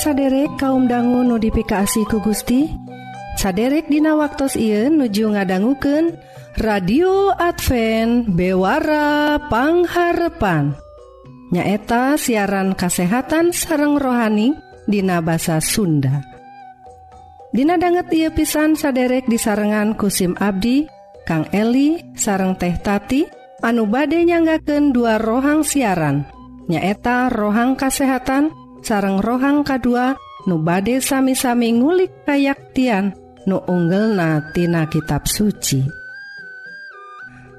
saderek kaum dangu notifikasi ku Gusti? Saderek Dina waktu Ieu nuju ngadangguken radio Advent bewarapangharepan nyaeta siaran kasehatan sareng rohani Dina basa Sunda. Dina banget ia pisan saderek disarengan kusim Abdi Kang Eli sareng teh tati anu bade nyanggaken dua rohang siaran nyaeta rohang kasehatan dan sareng rohang kedua nu bade sami-sami ngulik kayaktian nu unggel natina kitab suci.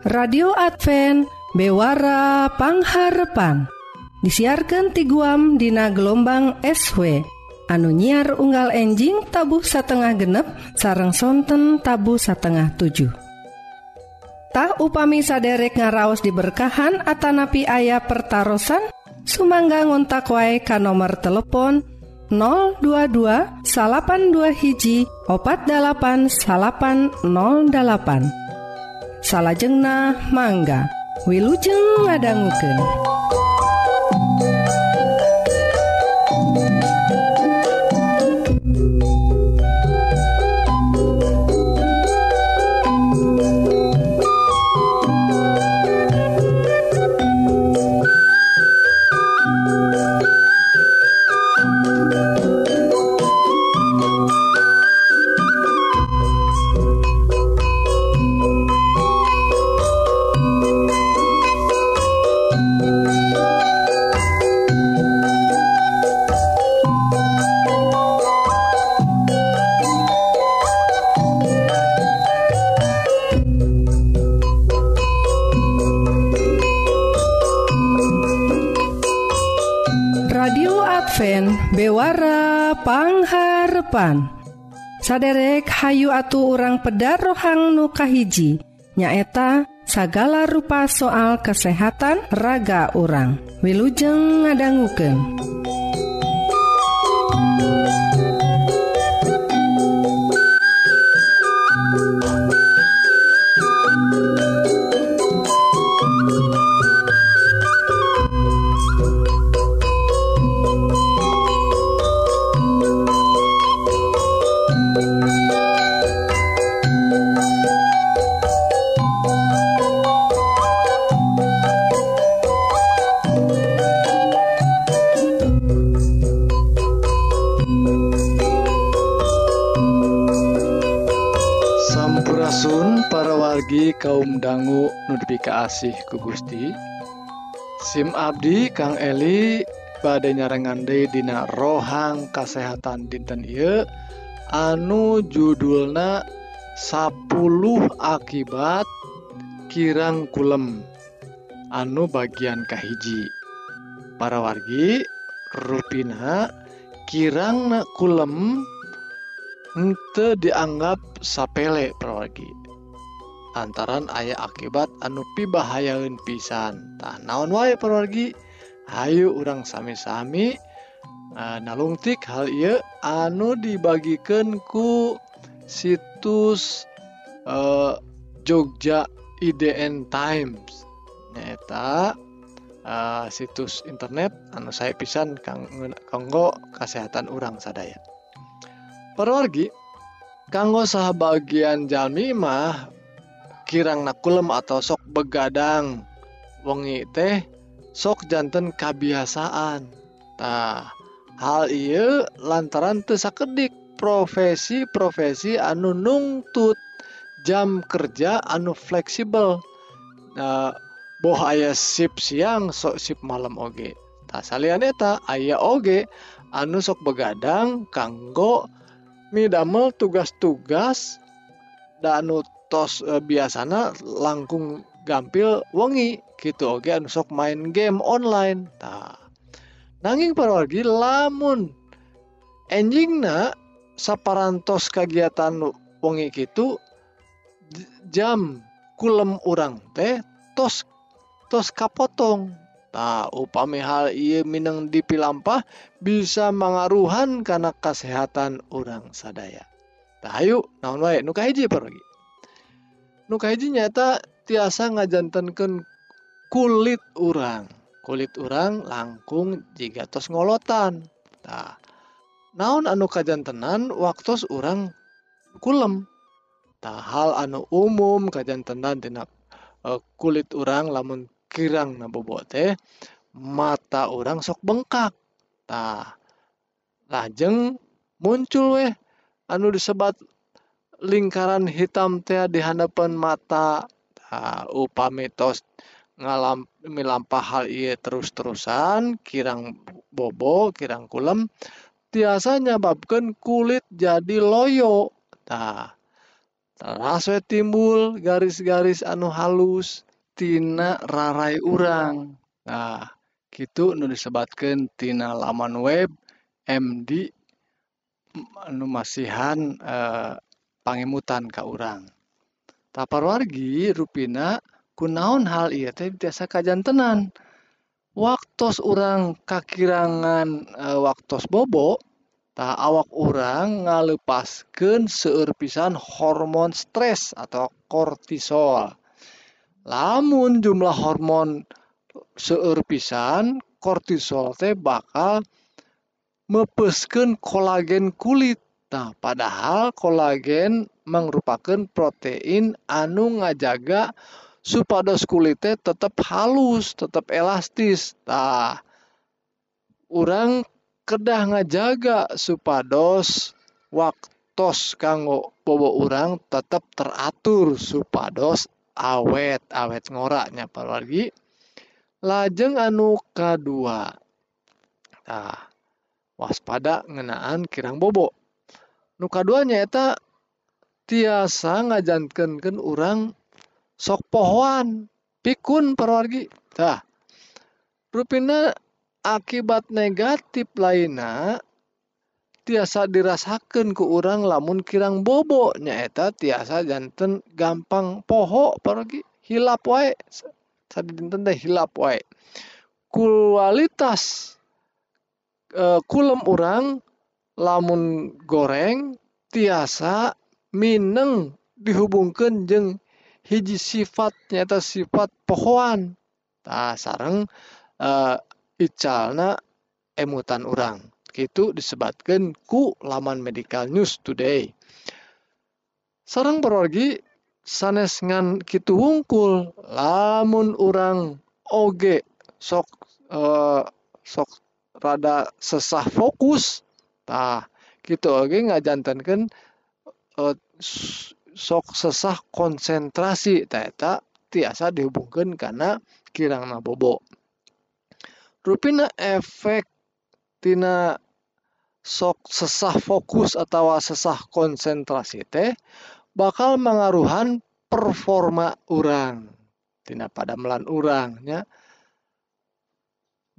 Radio Advent bewara pangharepan. Disiarkan ti guam dina gelombang SW anu nyiar unggal enjing tabuh satengah genep sarang sonten tabu satengah 7 upami saderek ngaraos diberkahan Atanapi ayah pertaran Sumangga ngontak wae ka nomor telepon 022 salapan dua hiji opat dalapan salapan 08 salahjengna mangga Wilujeng ngadangguken. salapan saderek Hayu atuh orang pedar rohang nukahiji nyaeta sagala rupa soal kesehatan raga orang wilujeng ngadangguken. kaasih ku Gusti. SIM Abdi Kang Eli badai nyarengande Dina rohang kasehatan dinten I anu judulna 10 akibat kirang kulem anu bagian kahiji para wargi ruina kirang kulem ente dianggap sapele perwargi lantaran ayah akibat anu pibahayaun pisan. Tah naon wae perwargi Hayu urang sami-sami e, nalungtik hal ia anu dibagikan ku situs uh, Jogja IDN Times. Neta uh, e, situs internet anu saya pisan kang kanggo kesehatan urang sadaya. Perwargi kanggo sah bagian jalmi mah kirang nakulm atau sok begadang. Wengi teh sokjantan kebiasaantah hal I lantaran tersakedik profesi-profesi anu nungtut jam kerja anu fleksibel. Bohaya sip siang sok sip malam Oge. Tak saleta ayaah Oge anu sok begadang kanggo middamel tugas-tugas danut E, biasanya langkung gampil wengi gitu. Oke sok main game online. Nanging para lagi lamun enjing sapparantos kegiatan wengi gitu jam kulem orang teh tos tos kapotong. Tahu upami hal ia Minang dipilampah bisa mengaruhan karena kesehatan orang sadaya. Tahu naon nukaji pergi nukaji nyata tiasa ngajantankan kulit urang. Kulit urang langkung jika tos ngolotan. Nah, naon anu kajantenan waktu urang kulem? Tahal anu umum kajantenan dina uh, eh, kulit urang lamun kirang nabobote mata orang sok bengkak. Nah lajeng muncul weh anu disebat lingkaran hitam teh di hadapan mata nah, upami tos ngalam milampah hal iya terus-terusan kirang bobo kirang kulem tiasa nyebabkan kulit jadi loyo nah terasa timbul garis-garis anu halus tina rarai urang. Nah gitu nu disebatkan tina laman web MD anu masihan eh, pangemutan ka urang. Taparwargi rupina kunaon hal iya teh biasa kajantenan. Waktos orang kakirangan e, waktos bobo, tak awak orang ngalepaskan seurpisan hormon stres atau kortisol. Lamun jumlah hormon seueur pisan, kortisol teh bakal mepeskeun kolagen kulit. Nah padahal kolagen merupakan protein anu ngajaga supados kulitnya tetap halus tetap elastis. Nah orang kedah ngajaga supados waktos kanggo bobo orang tetap teratur supados awet awet ngoraknya lagi lajeng anu kedua nah waspada ngenaan kirang bobo nu duanya eta tiasa ngajankankan orang sok pohoan pikun perwargi. Tah rupina akibat negatif lainnya tiasa dirasakan ke orang lamun kirang bobo. Nyaeta tiasa janten gampang poho pergi hilap wae. Tadi dinten teh hilap wae. Kualitas e, kulem orang lamun goreng tiasa mineng dihubungkan jeng hiji sifat nyata sifat pohon nah sarang uh, icalna emutan orang itu disebutkan ku laman medical news today. Sarang perorgi sanes ngan kitu wungkul lamun orang oge sok uh, sok rada sesah fokus tah gitu. Oge ngajantankan uh, sok sesah konsentrasi. Eta tiasa dihubungkan karena kirang bobo rupina efek tina sok sesah fokus atau sesah konsentrasi teh bakal mengaruhan performa orang tina pada melan orangnya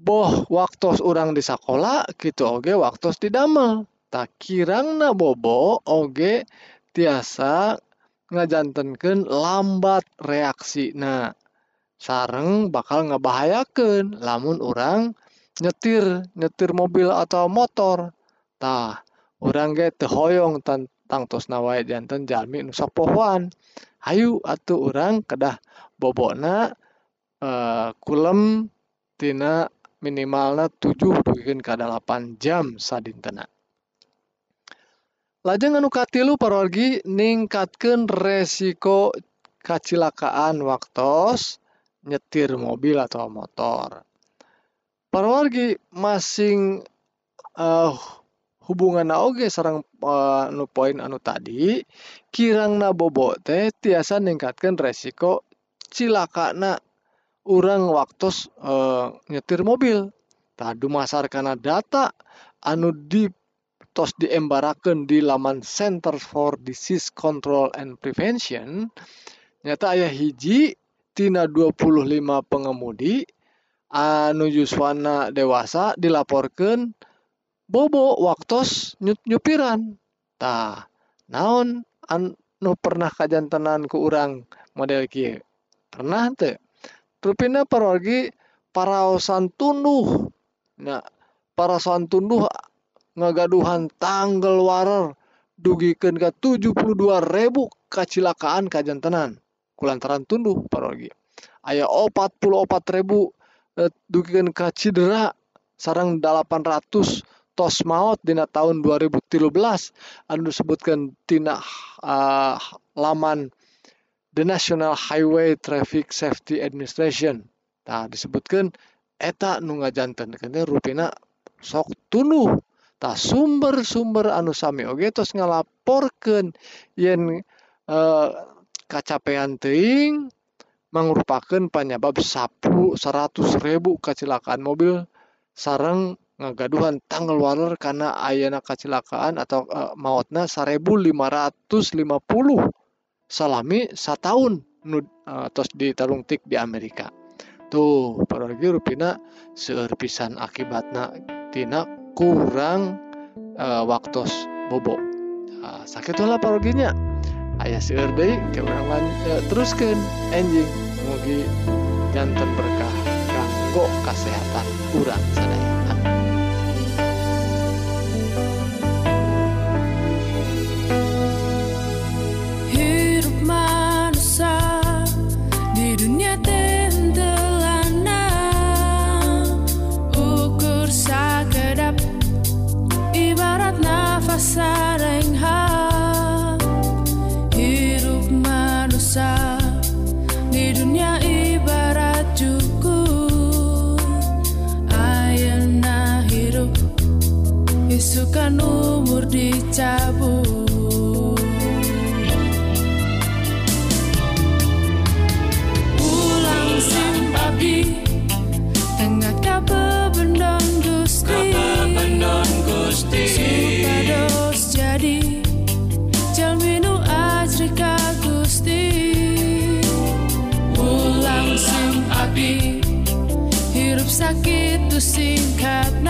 boh waktu orang di sekolah gitu oge waktu didamel tak kirangna bobo oge tiasa ngajantenkeun lambat reaksi. Nah sareng bakal ngebahayakan lamun orang nyetir nyetir mobil atau motor. Tah orang ge tehoyong tentang tos nawai janten jalmi nu pohoan hayu atuh orang kedah bobona uh, kulem tina minimalna 7 ke 8 jam sadintena lajeng anu katilu parorgi ningkatkan resiko kecelakaan waktos nyetir mobil atau motor. Parorgi masing eh, uh, hubungan oge sarang uh, eh, anu poin anu tadi kirang nabobo teh tiasa ningkatkan resiko cilaka na urang waktu uh, nyetir mobil. Tadu masar karena data anu di tos diembarakan di laman Center for Disease Control and Prevention. Nyata ayah hiji tina 25 pengemudi anu yuswana dewasa dilaporkan bobo waktu nyut nyupiran. Tah naon anu pernah kajantenan ke orang model kia pernah teh rupina parwagi paraosan tunduh nah paraosan tunduh ngagaduhan tanggal warer dugikan ke 72 ribu kecelakaan kajantenan kulantaran tunduh parogi ayah opat puluh opat ribu eh, dugikan ke cedera sarang 800 tos maut dina tahun 2013 anu disebutkan tina uh, laman The National Highway Traffic Safety Administration. Nah, disebutkan eta nu ngajanten kene rupina sok tunuh tak sumber-sumber anu sami oge tos ngalaporkeun yen uh, kacapean teuing mangrupakeun penyebab sapu 100 ribu kecelakaan mobil sarang ngagaduhan tanggal waler karena ayana kecelakaan atau uh, mautna 1550 salami setahun nu uh, tos ditarung tik di Amerika. Tuh paragi rupina seueur pisan akibatna tina kurang uh, waktu bobo. Uh, sakit lah paroginya ayah seueur deui ke urang uh, teruskeun enjing mugi jantan berkah kanggo kesehatan urang sadaya dicabut Pulang simpabi Tengah kapal bendong gusti. Kapal bendong gusti Supados jadi Jalminu ajrika gusti. Pulang simpabi Hirup sakit tu singkat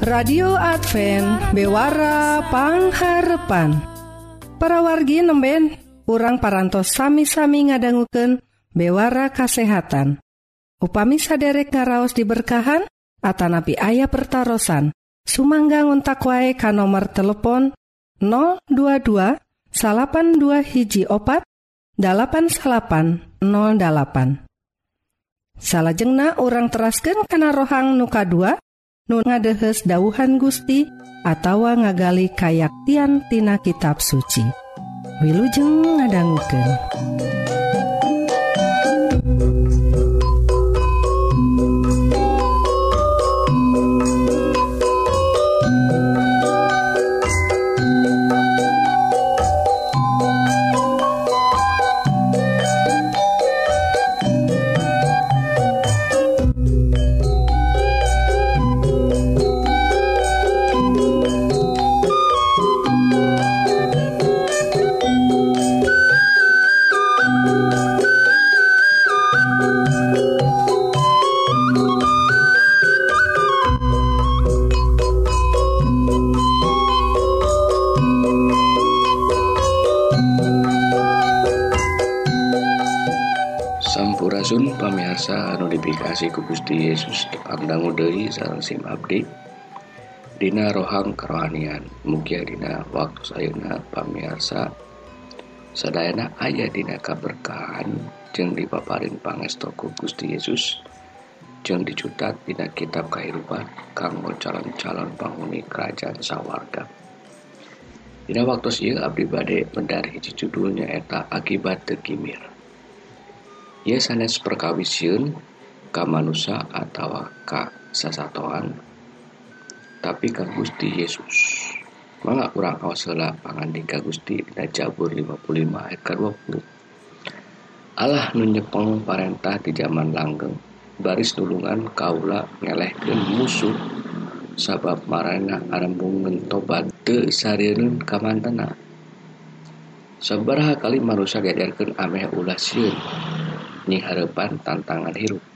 radio Advent bewarapangharpan para wargi nemben kurang parantos sami-sami ngadangguken bewara kasehatan. Upami saderek ngaraos diberkahan Atanapi ayah pertaran Sumangga untak wae ka nomor telepon 022 dua hiji opat 8808 salahjengna orang terasken kana rohang nuka 2 nu ngadehes dauhan Gusti atawa ngagali kayaktian tina kitab suci Wilujeng ngadangguken. Notifikasi ku Gusti Yesus. Dipandang udai sarang sim update. Dina rohang kerohanian. Mugia dina waktu sayuna pamiarsa Sedayana ayah dina kaberkahan. Jeung dipaparin pangestoku Gusti Yesus. Jeung dicutat dina kitab kehidupan. Kanggo calon-calon penghuni kerajaan sawarga. Dina waktu ieu abdi bade mendari judulnya eta akibat tegimir. Ieu sanes perkawisieun ka manusia atau ka sasatoan tapi ka Gusti Yesus. Mangga urang aos heula pangandika Gusti dina Jabur 55 ayat ke-20. Allah nu nyepeng parentah di zaman langgeng baris nulungan kaula ngelehkeun musuh sabab marana arembungeun tobat teu sareureun ka mantena. Sabaraha kali manusia gadarkeun ameh nying hareupan tantangan hirup.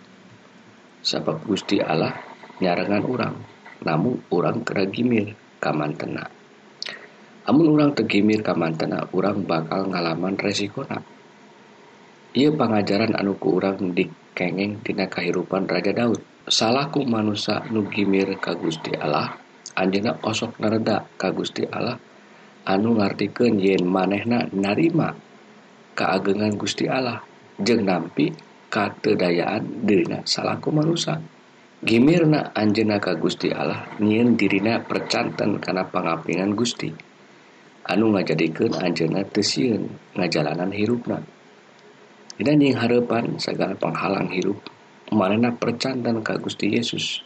sabab Gusti Allah nyarangan orang namun orang keragimir kamantena. Namun orang tegimir kamantena orang bakal ngalaman resikonak ia pengajaran anuku orang dikengeng tina kehidupan Raja Daud. Salahku manusia nugimir ka Gusti Allah anjena osok nereda ka Gusti Allah anu ngartikan yen manehna narima keagengan Gusti Allah. Jeng nampi katedayaan dirina salahku merusak Gimirna Anjena ka Gusti Allah nyiin dirina percanten karena pengapingan Gusti. Anu ngajadikan Anjena tesiun ngajalanan hirupna. Dan yang harapan segala penghalang hirup manehna percantan ka Gusti Yesus.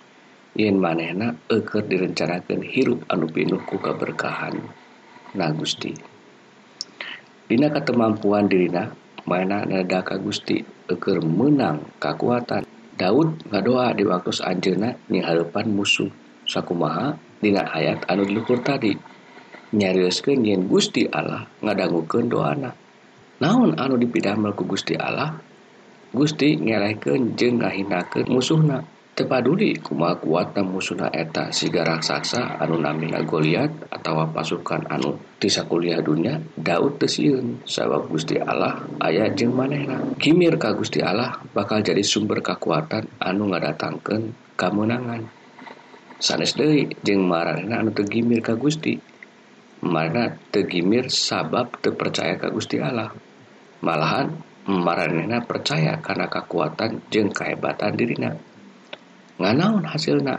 Yen manehna eker direncanakan hirup anu pinuh ku keberkahan na Gusti. Dina ketemampuan dirina mana nada ka Gusti eker menang kekuatan Daud ngadoa di waktu anjena hadapan musuh sakumaha dina ayat anu diluhur tadi. Nyarioskeun yen Gusti Allah ngadangukeun doana. Naon anu dipidamel ku Gusti Allah? Gusti ngelehkeun jeung ngahinakeun musuhna. paduli kuma kuatna musuna eta? Siga raksasa anu namina Goliat atau pasukan anu tisa kuliah dunia Daud tesiun sabab Gusti Allah ayat jeng manehna. Kimir ka Gusti Allah bakal jadi sumber kekuatan anu ngadatangkeun kemenangan sanes deui jeung marana anu tegimir ka Gusti. Mana tegimir sabab terpercaya ka Gusti Allah. Malahan marana percaya karena kekuatan jeng kehebatan dirina. nggak naon hasilnya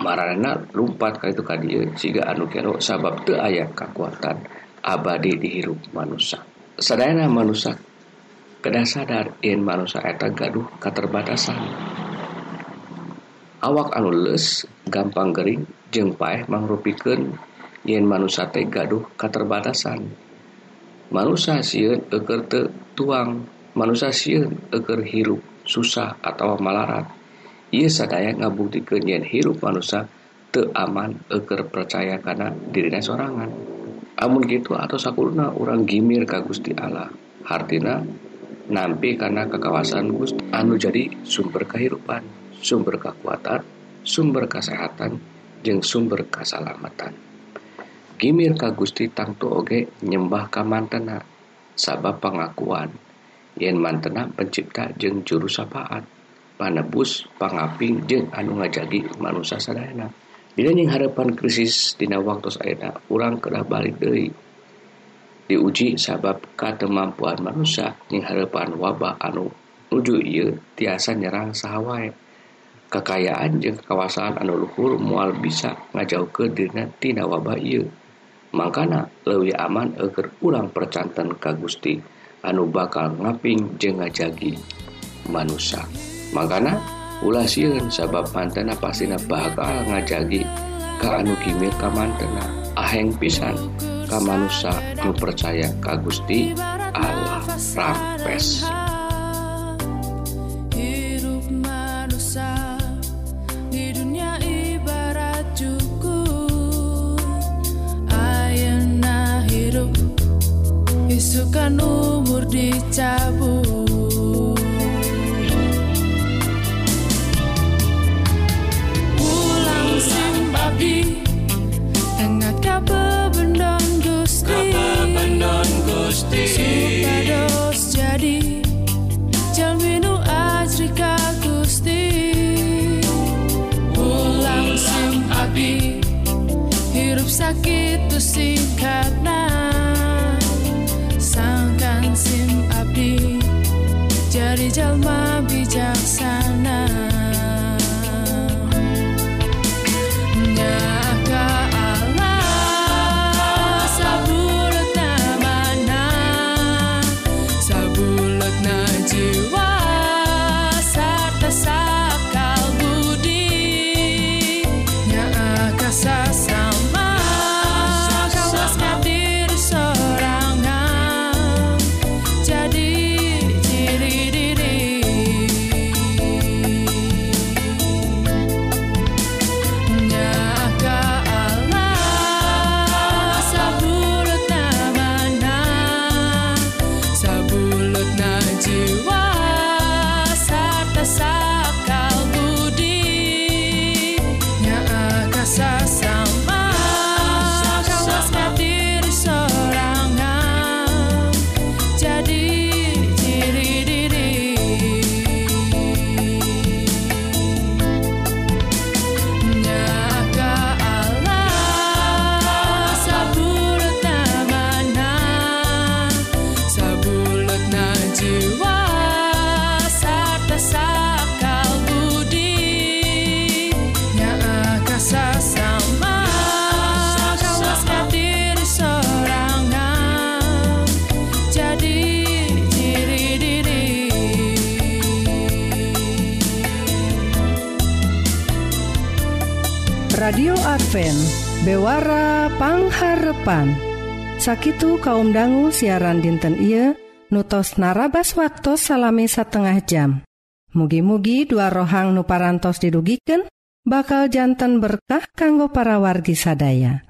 marana lumpat ka itu kadi siga anu kero sabab teu aya kekuatan abadi dihirup manusia sadayana manusia kedah sadar in manusia eta gaduh keterbatasan awak anu les gampang gering jeung paeh mangrupikeun yen manusia teh gaduh keterbatasan manusia sieun eukeur teu tuang. Manusia sieun eukeur hirup susah atau malarat. ia sadaya ngabuktikenyen hirup manusia aman eker percaya karena dirinya sorangan. Amun gitu atau sakurna orang gimir ka Gusti Allah. Hartina nampi karena kekawasan Gusti anu jadi sumber kehidupan sumber kekuatan sumber kesehatan jeng sumber keselamatan. Gimir ka Gusti tangtu oge nyembah ka mantena sabab pengakuan. Yen mantena pencipta jeng juru sapaan. panebus pangaping jeung anu ngajagi manusia sadayana dina yang harapan krisis dina waktu ayeuna urang kedah balik deui. Diuji sabab katemampuan manusia yang harapan wabah anu nuju ieu tiasa nyerang sahawae. Kekayaan jeung kekuasaan anu luhur moal bisa ngajaukeun dina tina wabah ieu. Mangkana leuwih aman agar urang percanten ka Gusti anu bakal ngaping jeung ngajagi manusia makana ulah sieun sabab mantena pastina bakal ngajagi ka anu kimir ka mantena aheng pisan ka manusia anu percaya ka Gusti Allah. Rampes. Umur dicabut Advent bewarapangharpan sakitu kaum dangu siaran dinten Ieu nutos narabas waktu salami setengah jam. Mugi-mugi dua rohang nuparantos didugiken bakal jantan berkah kanggo para wargi sadaya.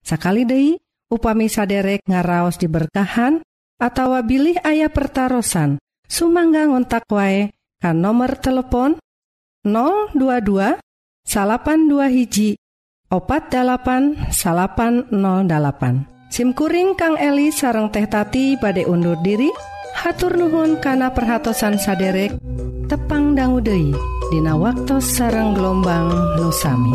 Sakali Dei upami saderek ngaraos diberkahan atau bilih ayah pertaran Sumangga ngontak wae kan nomor telepon 022 salapan dua hiji opat 8 salapan 08 SIMkuring Kang Eli sareng teh tati badai undur diri. Hatur nuhun kana perhatsan saderek. Tepang danggudehi Dina waktu sareng gelombang nusami.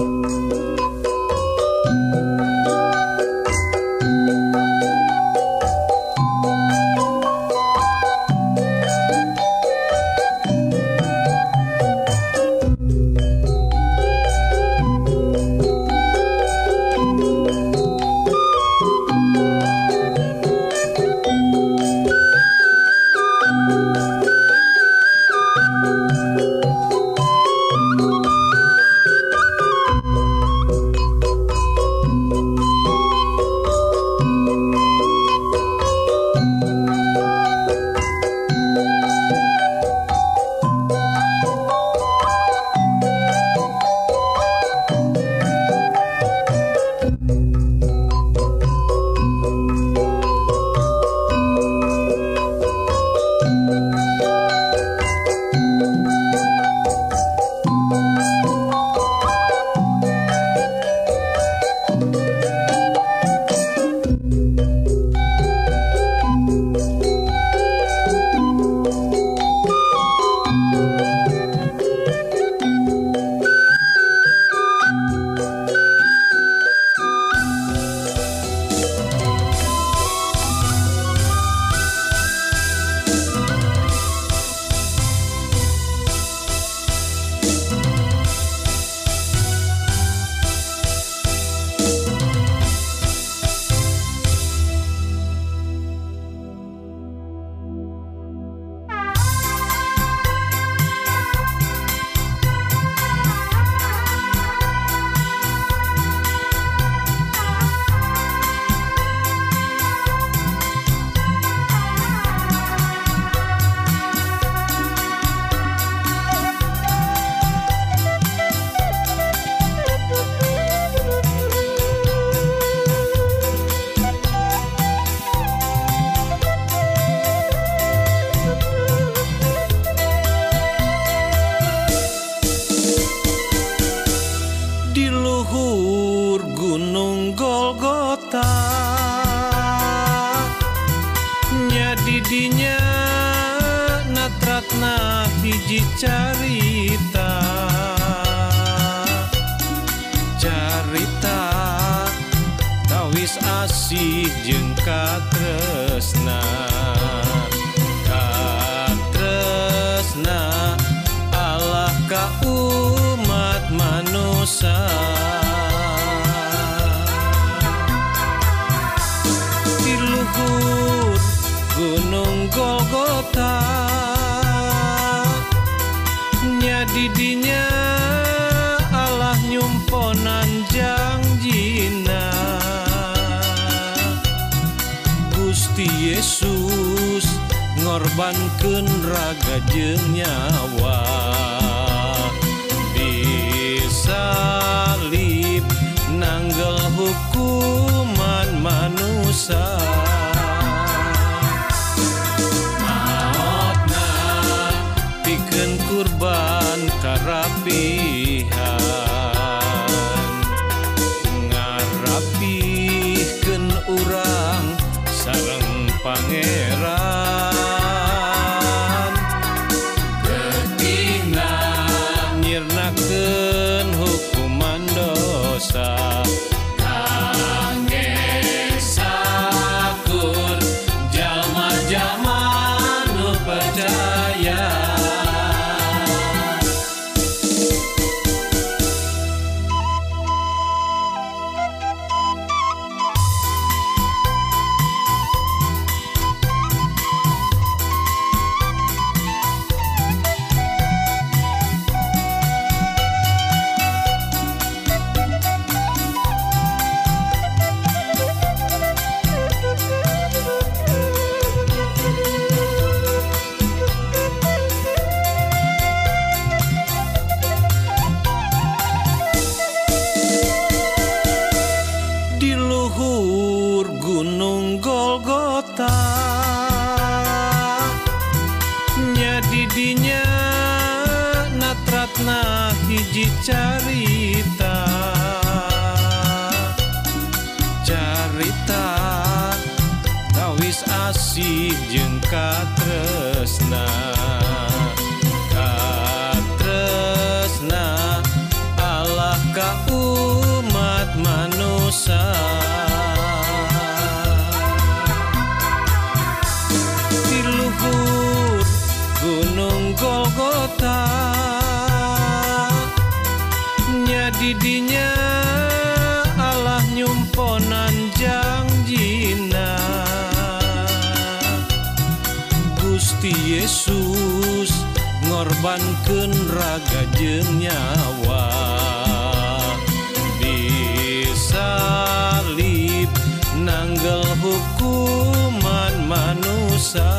Di luhur gunung Golgota nyadi didinya Allah nyumponan janjina Gusti Yesus ngorbankan raga jeng nyawa Maotna bikin kurban kerapihan ngarapihkeun urang sareng pangeran. dicari Gusti Yesus ngorbankan raga jeng nyawa disalib nanggel hukuman manusia.